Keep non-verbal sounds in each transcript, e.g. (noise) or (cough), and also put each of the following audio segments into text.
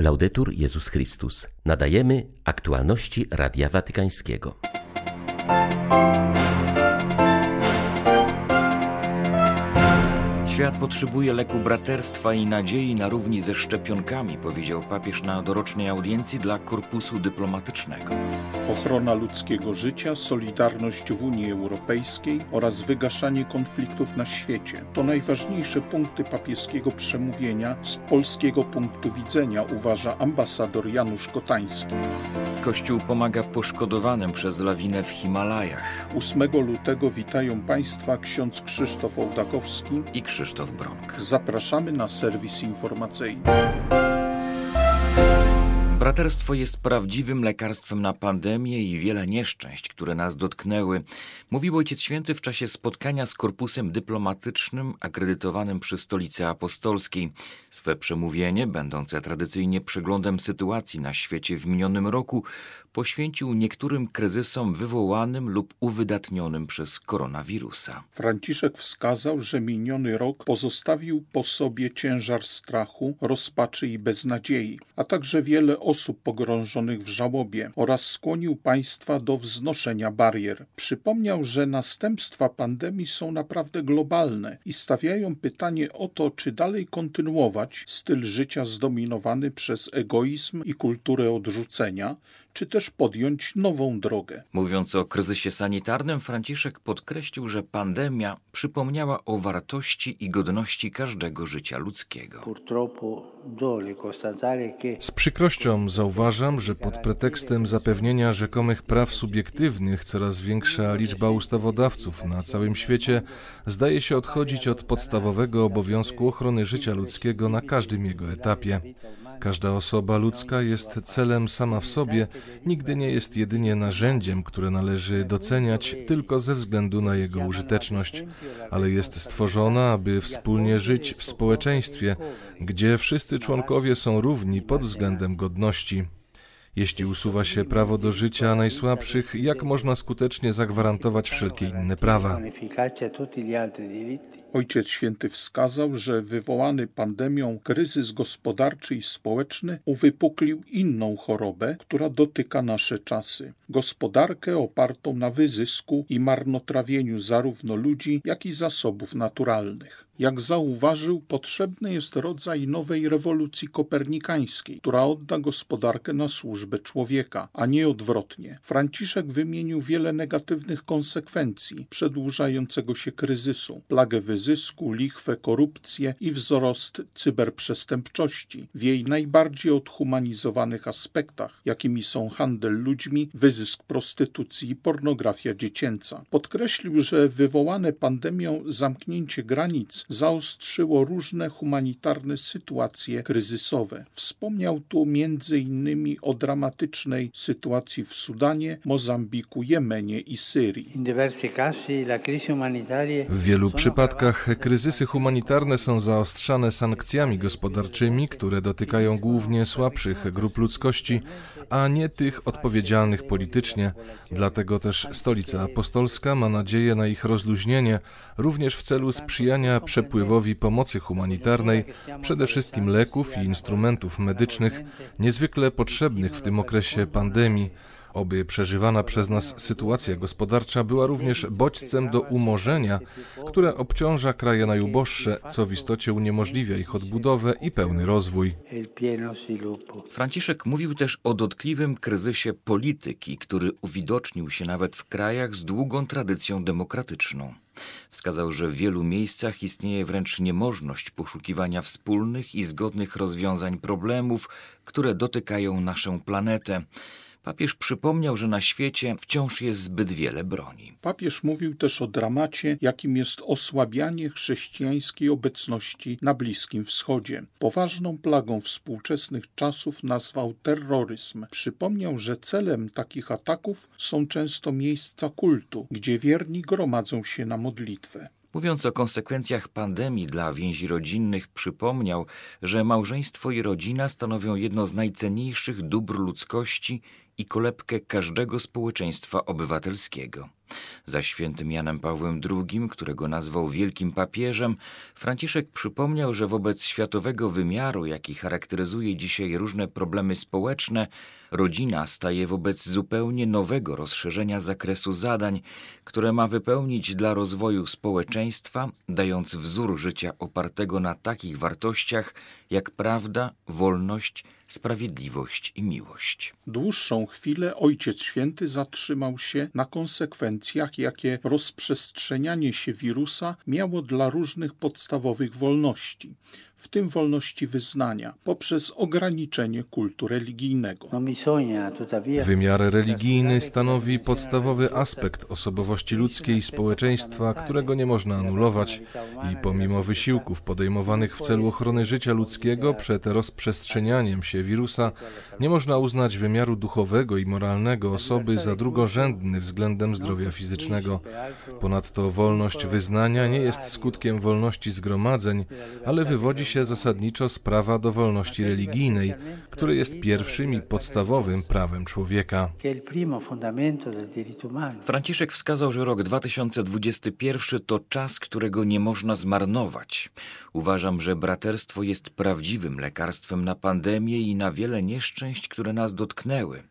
Laudetur Jezus Chrystus. Nadajemy aktualności Radia Watykańskiego. Świat potrzebuje leku braterstwa i nadziei na równi ze szczepionkami, powiedział papież na dorocznej audiencji dla korpusu dyplomatycznego. Ochrona ludzkiego życia, solidarność w Unii Europejskiej oraz wygaszanie konfliktów na świecie to najważniejsze punkty papieskiego przemówienia z polskiego punktu widzenia, uważa ambasador Janusz Kotański. Kościół pomaga poszkodowanym przez lawinę w Himalajach. 8 lutego witają Państwa ksiądz Krzysztof Ołdakowski i Krzysztof Bronk. Zapraszamy na serwis informacyjny. Braterstwo jest prawdziwym lekarstwem na pandemię i wiele nieszczęść, które nas dotknęły, mówił Ojciec Święty w czasie spotkania z korpusem dyplomatycznym akredytowanym przy Stolicy Apostolskiej. Swe przemówienie, będące tradycyjnie przeglądem sytuacji na świecie w minionym roku, poświęcił niektórym kryzysom wywołanym lub uwydatnionym przez koronawirusa. Franciszek wskazał, że miniony rok pozostawił po sobie ciężar strachu, rozpaczy i beznadziei, a także wiele osób pogrążonych w żałobie oraz skłonił państwa do wznoszenia barier. Przypomniał, że następstwa pandemii są naprawdę globalne i stawiają pytanie o to, czy dalej kontynuować styl życia zdominowany przez egoizm i kulturę odrzucenia, czy też podjąć nową drogę. Mówiąc o kryzysie sanitarnym, Franciszek podkreślił, że pandemia przypomniała o wartości i godności każdego życia ludzkiego. Z przykrością zauważam, że pod pretekstem zapewnienia rzekomych praw subiektywnych coraz większa liczba ustawodawców na całym świecie zdaje się odchodzić od podstawowego obowiązku ochrony życia ludzkiego na każdym jego etapie. Każda osoba ludzka jest celem sama w sobie, nigdy nie jest jedynie narzędziem, które należy doceniać tylko ze względu na jego użyteczność, ale jest stworzona, aby wspólnie żyć w społeczeństwie, gdzie wszyscy członkowie są równi pod względem godności. Jeśli usuwa się prawo do życia najsłabszych, jak można skutecznie zagwarantować wszelkie inne prawa? Ojciec Święty wskazał, że wywołany pandemią kryzys gospodarczy i społeczny uwypuklił inną chorobę, która dotyka nasze czasy. Gospodarkę opartą na wyzysku i marnotrawieniu zarówno ludzi, jak i zasobów naturalnych. Jak zauważył, potrzebny jest rodzaj nowej rewolucji kopernikańskiej, która odda gospodarkę na służbę człowieka, a nie odwrotnie. Franciszek wymienił wiele negatywnych konsekwencji przedłużającego się kryzysu, plagę wyzysku, lichwę, korupcję i wzrost cyberprzestępczości w jej najbardziej odhumanizowanych aspektach, jakimi są handel ludźmi, wyzysk prostytucji i pornografia dziecięca. Podkreślił, że wywołane pandemią zamknięcie granic zaostrzyło różne humanitarne sytuacje kryzysowe. Wspomniał tu między innymi o dramatycznej sytuacji w Sudanie, Mozambiku, Jemenie i Syrii. W wielu przypadkach kryzysy humanitarne są zaostrzane sankcjami gospodarczymi, które dotykają głównie słabszych grup ludzkości, a nie tych odpowiedzialnych politycznie. Dlatego też Stolica Apostolska ma nadzieję na ich rozluźnienie, również w celu sprzyjania przepływowi pomocy humanitarnej, przede wszystkim leków i instrumentów medycznych, niezwykle potrzebnych w tym okresie pandemii. Oby przeżywana przez nas sytuacja gospodarcza była również bodźcem do umorzenia, które obciąża kraje najuboższe, co w istocie uniemożliwia ich odbudowę i pełny rozwój. Franciszek mówił też o dotkliwym kryzysie polityki, który uwidocznił się nawet w krajach z długą tradycją demokratyczną. Wskazał, że w wielu miejscach istnieje wręcz niemożność poszukiwania wspólnych i zgodnych rozwiązań problemów, które dotykają naszą planetę. Papież przypomniał, że na świecie wciąż jest zbyt wiele broni. Papież mówił też o dramacie, jakim jest osłabianie chrześcijańskiej obecności na Bliskim Wschodzie. Poważną plagą współczesnych czasów nazwał terroryzm. Przypomniał, że celem takich ataków są często miejsca kultu, gdzie wierni gromadzą się na modlitwę. Mówiąc o konsekwencjach pandemii dla więzi rodzinnych, przypomniał, że małżeństwo i rodzina stanowią jedno z najcenniejszych dóbr ludzkości i kolebkę każdego społeczeństwa obywatelskiego. Za świętym Janem Pawłem II, którego nazwał wielkim papieżem, Franciszek przypomniał, że wobec światowego wymiaru, jaki charakteryzuje dzisiaj różne problemy społeczne, rodzina staje wobec zupełnie nowego rozszerzenia zakresu zadań, które ma wypełnić dla rozwoju społeczeństwa, dając wzór życia opartego na takich wartościach jak prawda, wolność, sprawiedliwość i miłość. Dłuższą chwilę Ojciec Święty zatrzymał się na konsekwencjach, jakie rozprzestrzenianie się wirusa miało dla różnych podstawowych wolności w tym wolności wyznania, poprzez ograniczenie kultu religijnego. Wymiar religijny stanowi podstawowy aspekt osobowości ludzkiej i społeczeństwa, którego nie można anulować i pomimo wysiłków podejmowanych w celu ochrony życia ludzkiego przed rozprzestrzenianiem się wirusa, nie można uznać wymiaru duchowego i moralnego osoby za drugorzędny względem zdrowia fizycznego. Ponadto wolność wyznania nie jest skutkiem wolności zgromadzeń, ale wywodzi się zasadniczo z prawa do wolności religijnej, które jest pierwszym i podstawowym prawem człowieka. Franciszek wskazał, że rok 2021 to czas, którego nie można zmarnować. Uważam, że braterstwo jest prawdziwym lekarstwem na pandemię i na wiele nieszczęść, które nas dotknęły.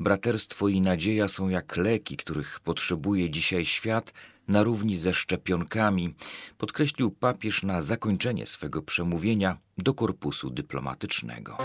Braterstwo i nadzieja są jak leki, których potrzebuje dzisiaj świat, na równi ze szczepionkami, podkreślił papież na zakończenie swego przemówienia do korpusu dyplomatycznego.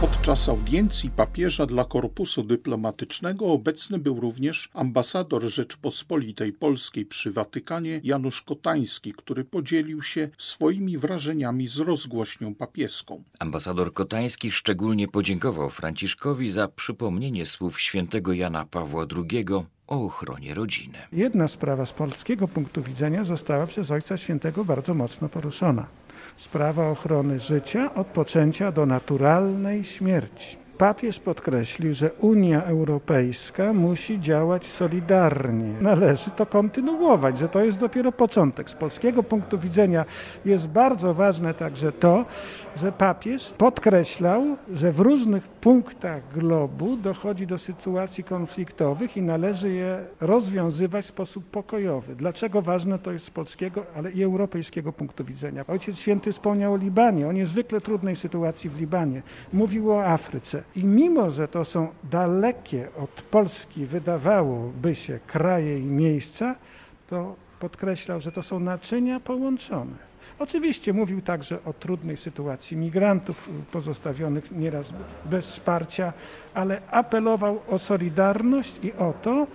Podczas audiencji papieża dla korpusu dyplomatycznego obecny był również ambasador Rzeczpospolitej Polskiej przy Watykanie Janusz Kotański, który podzielił się swoimi wrażeniami z rozgłośnią papieską. Ambasador Kotański szczególnie podziękował Franciszkowi za przypomnienie słów świętego Jana Pawła II o ochronie rodziny. Jedna sprawa z polskiego punktu widzenia została przez Ojca Świętego bardzo mocno poruszona. Sprawa ochrony życia od poczęcia do naturalnej śmierci papież podkreślił, że Unia Europejska musi działać solidarnie. Należy to kontynuować, że to jest dopiero początek. Z polskiego punktu widzenia jest bardzo ważne także to, że papież podkreślał, że w różnych punktach globu dochodzi do sytuacji konfliktowych i należy je rozwiązywać w sposób pokojowy. Dlaczego ważne to jest z polskiego, ale i europejskiego punktu widzenia? Ojciec Święty wspomniał o Libanie, o niezwykle trudnej sytuacji w Libanie. Mówił o Afryce. I mimo, że to są dalekie od Polski, wydawałoby się, kraje i miejsca, to podkreślał, że to są naczynia połączone. Oczywiście mówił także o trudnej sytuacji migrantów pozostawionych nieraz bez wsparcia, ale apelował o solidarność i o to,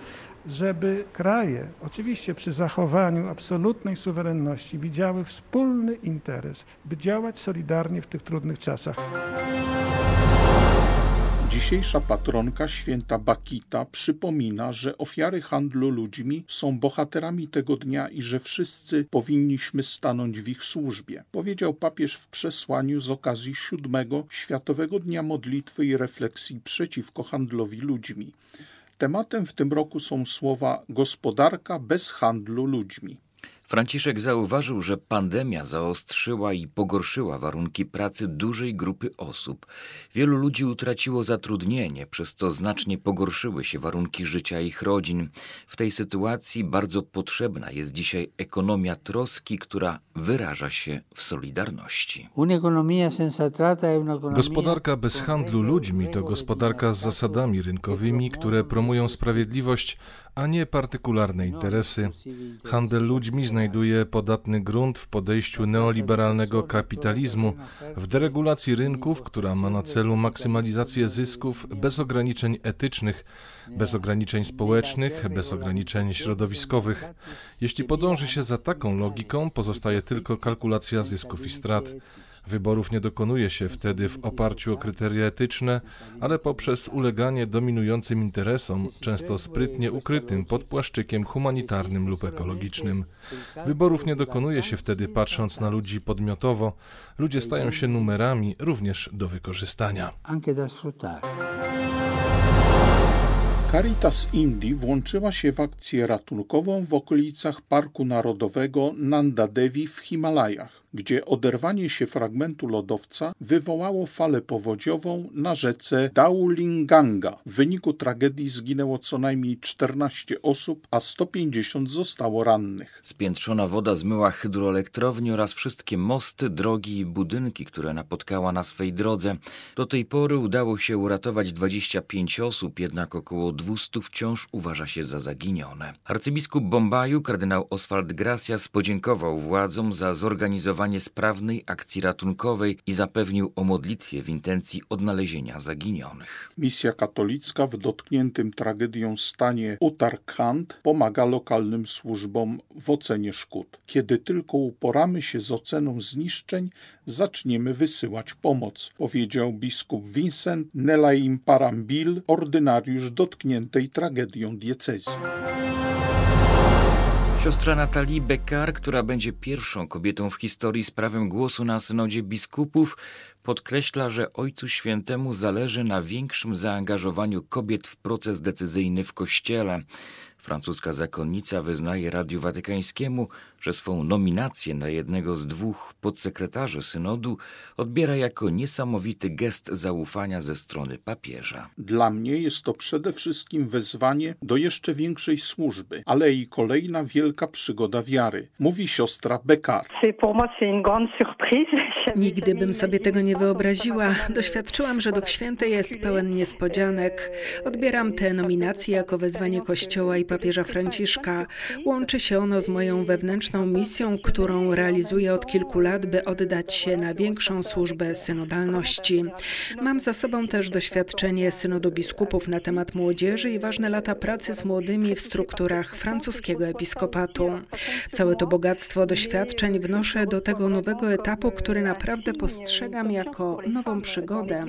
żeby kraje, oczywiście przy zachowaniu absolutnej suwerenności, widziały wspólny interes, by działać solidarnie w tych trudnych czasach. Dzisiejsza patronka święta Bakita przypomina, że ofiary handlu ludźmi są bohaterami tego dnia i że wszyscy powinniśmy stanąć w ich służbie. Powiedział papież w przesłaniu z okazji siódmego Światowego Dnia Modlitwy i Refleksji przeciwko handlowi ludźmi. Tematem w tym roku są słowa gospodarka bez handlu ludźmi. Franciszek zauważył, że pandemia zaostrzyła i pogorszyła warunki pracy dużej grupy osób. Wielu ludzi utraciło zatrudnienie, przez co znacznie pogorszyły się warunki życia ich rodzin. W tej sytuacji bardzo potrzebna jest dzisiaj ekonomia troski, która wyraża się w solidarności. Gospodarka bez handlu ludźmi to gospodarka z zasadami rynkowymi, które promują sprawiedliwość, a nie partykularne interesy. Handel ludźmi znajduje podatny grunt w podejściu neoliberalnego kapitalizmu, w deregulacji rynków, która ma na celu maksymalizację zysków bez ograniczeń etycznych, bez ograniczeń społecznych, bez ograniczeń środowiskowych. Jeśli podąży się za taką logiką, pozostaje tylko kalkulacja zysków i strat. Wyborów nie dokonuje się wtedy w oparciu o kryteria etyczne, ale poprzez uleganie dominującym interesom, często sprytnie ukrytym pod płaszczykiem humanitarnym lub ekologicznym. Wyborów nie dokonuje się wtedy patrząc na ludzi podmiotowo. Ludzie stają się numerami również do wykorzystania. Caritas Indii włączyła się w akcję ratunkową w okolicach Parku Narodowego Nanda Devi w Himalajach. Gdzie oderwanie się fragmentu lodowca wywołało falę powodziową na rzece Daulinganga. W wyniku tragedii zginęło co najmniej 14 osób, a 150 zostało rannych. Spiętrzona woda zmyła hydroelektrownię oraz wszystkie mosty, drogi i budynki, które napotkała na swej drodze. Do tej pory udało się uratować 25 osób, jednak około 200 wciąż uważa się za zaginione. Arcybiskup Bombaju, kardynał Oswald Gracias, podziękował władzom za zorganizowanie sprawnej akcji ratunkowej i zapewnił o modlitwie w intencji odnalezienia zaginionych. Misja katolicka w dotkniętym tragedią stanie Uttarakhand pomaga lokalnym służbom w ocenie szkód. Kiedy tylko uporamy się z oceną zniszczeń, zaczniemy wysyłać pomoc, powiedział biskup Vincent Nelaim Parambil, ordynariusz dotkniętej tragedią diecezji. Siostra Natalii Bekar, która będzie pierwszą kobietą w historii z prawem głosu na synodzie biskupów, podkreśla, że Ojcu Świętemu zależy na większym zaangażowaniu kobiet w proces decyzyjny w Kościele. Francuska zakonnica wyznaje Radiu Watykańskiemu, że swą nominację na jednego z dwóch podsekretarzy synodu odbiera jako niesamowity gest zaufania ze strony papieża. Dla mnie jest to przede wszystkim wezwanie do jeszcze większej służby, ale i kolejna wielka przygoda wiary, mówi siostra Bekar. (laughs) Nigdy bym sobie tego nie wyobraziła. Doświadczyłam, że Duch Święty jest pełen niespodzianek. Odbieram tę nominację jako wezwanie Kościoła i papieża Franciszka. Łączy się ono z moją wewnętrzną misją, którą realizuję od kilku lat, by oddać się na większą służbę synodalności. Mam za sobą też doświadczenie synodu biskupów na temat młodzieży i ważne lata pracy z młodymi w strukturach francuskiego episkopatu. Całe to bogactwo doświadczeń wnoszę do tego nowego etapu, który naprawdę postrzegam jako nową przygodę.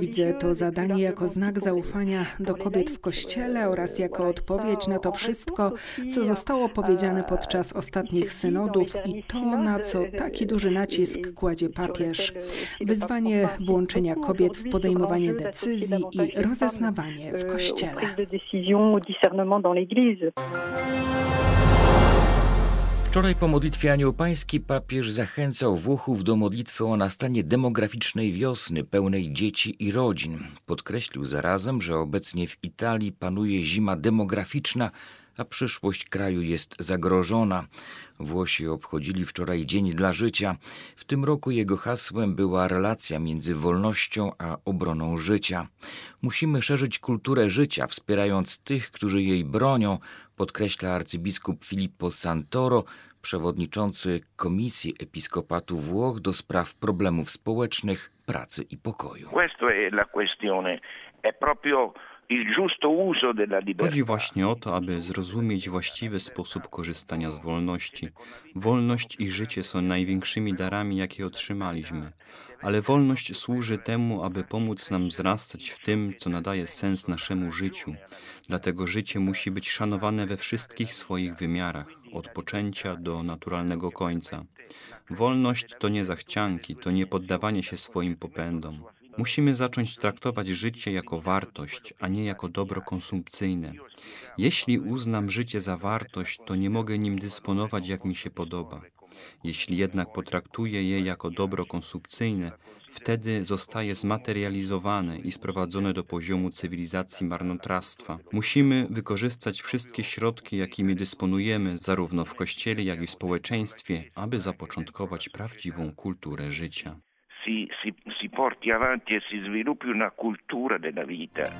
Widzę to zadanie jako znak zaufania do kobiet w Kościele oraz jako odpowiedź na to wszystko, co zostało powiedziane podczas ostatnich synodów i to, na co taki duży nacisk kładzie papież. Wyzwanie włączenia kobiet w podejmowanie decyzji i rozeznawanie w Kościele. Wczoraj po modlitwie Anioł Pański papież zachęcał Włochów do modlitwy o nastanie demograficznej wiosny, pełnej dzieci i rodzin. Podkreślił zarazem, że obecnie w Italii panuje zima demograficzna, a przyszłość kraju jest zagrożona. Włosi obchodzili wczoraj Dzień dla Życia. W tym roku jego hasłem była relacja między wolnością a obroną życia. Musimy szerzyć kulturę życia, wspierając tych, którzy jej bronią, podkreśla arcybiskup Filippo Santoro, przewodniczący Komisji Episkopatu Włoch do spraw problemów społecznych, pracy i pokoju. Questa è la questione. È proprio Chodzi właśnie o to, aby zrozumieć właściwy sposób korzystania z wolności. Wolność i życie są największymi darami, jakie otrzymaliśmy, ale wolność służy temu, aby pomóc nam wzrastać w tym, co nadaje sens naszemu życiu. Dlatego życie musi być szanowane we wszystkich swoich wymiarach, od poczęcia do naturalnego końca. Wolność to nie zachcianki, to nie poddawanie się swoim popędom. Musimy zacząć traktować życie jako wartość, a nie jako dobro konsumpcyjne. Jeśli uznam życie za wartość, to nie mogę nim dysponować jak mi się podoba. Jeśli jednak potraktuję je jako dobro konsumpcyjne, wtedy zostaje zmaterializowane i sprowadzone do poziomu cywilizacji marnotrawstwa. Musimy wykorzystać wszystkie środki, jakimi dysponujemy, zarówno w kościele, jak i w społeczeństwie, aby zapoczątkować prawdziwą kulturę życia si, si, si porti avanti e si sviluppi una cultura della vita.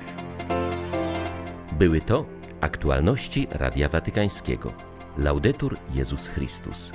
Były to aktualności Radia Watykańskiego. Laudetur Jezus Chrystus.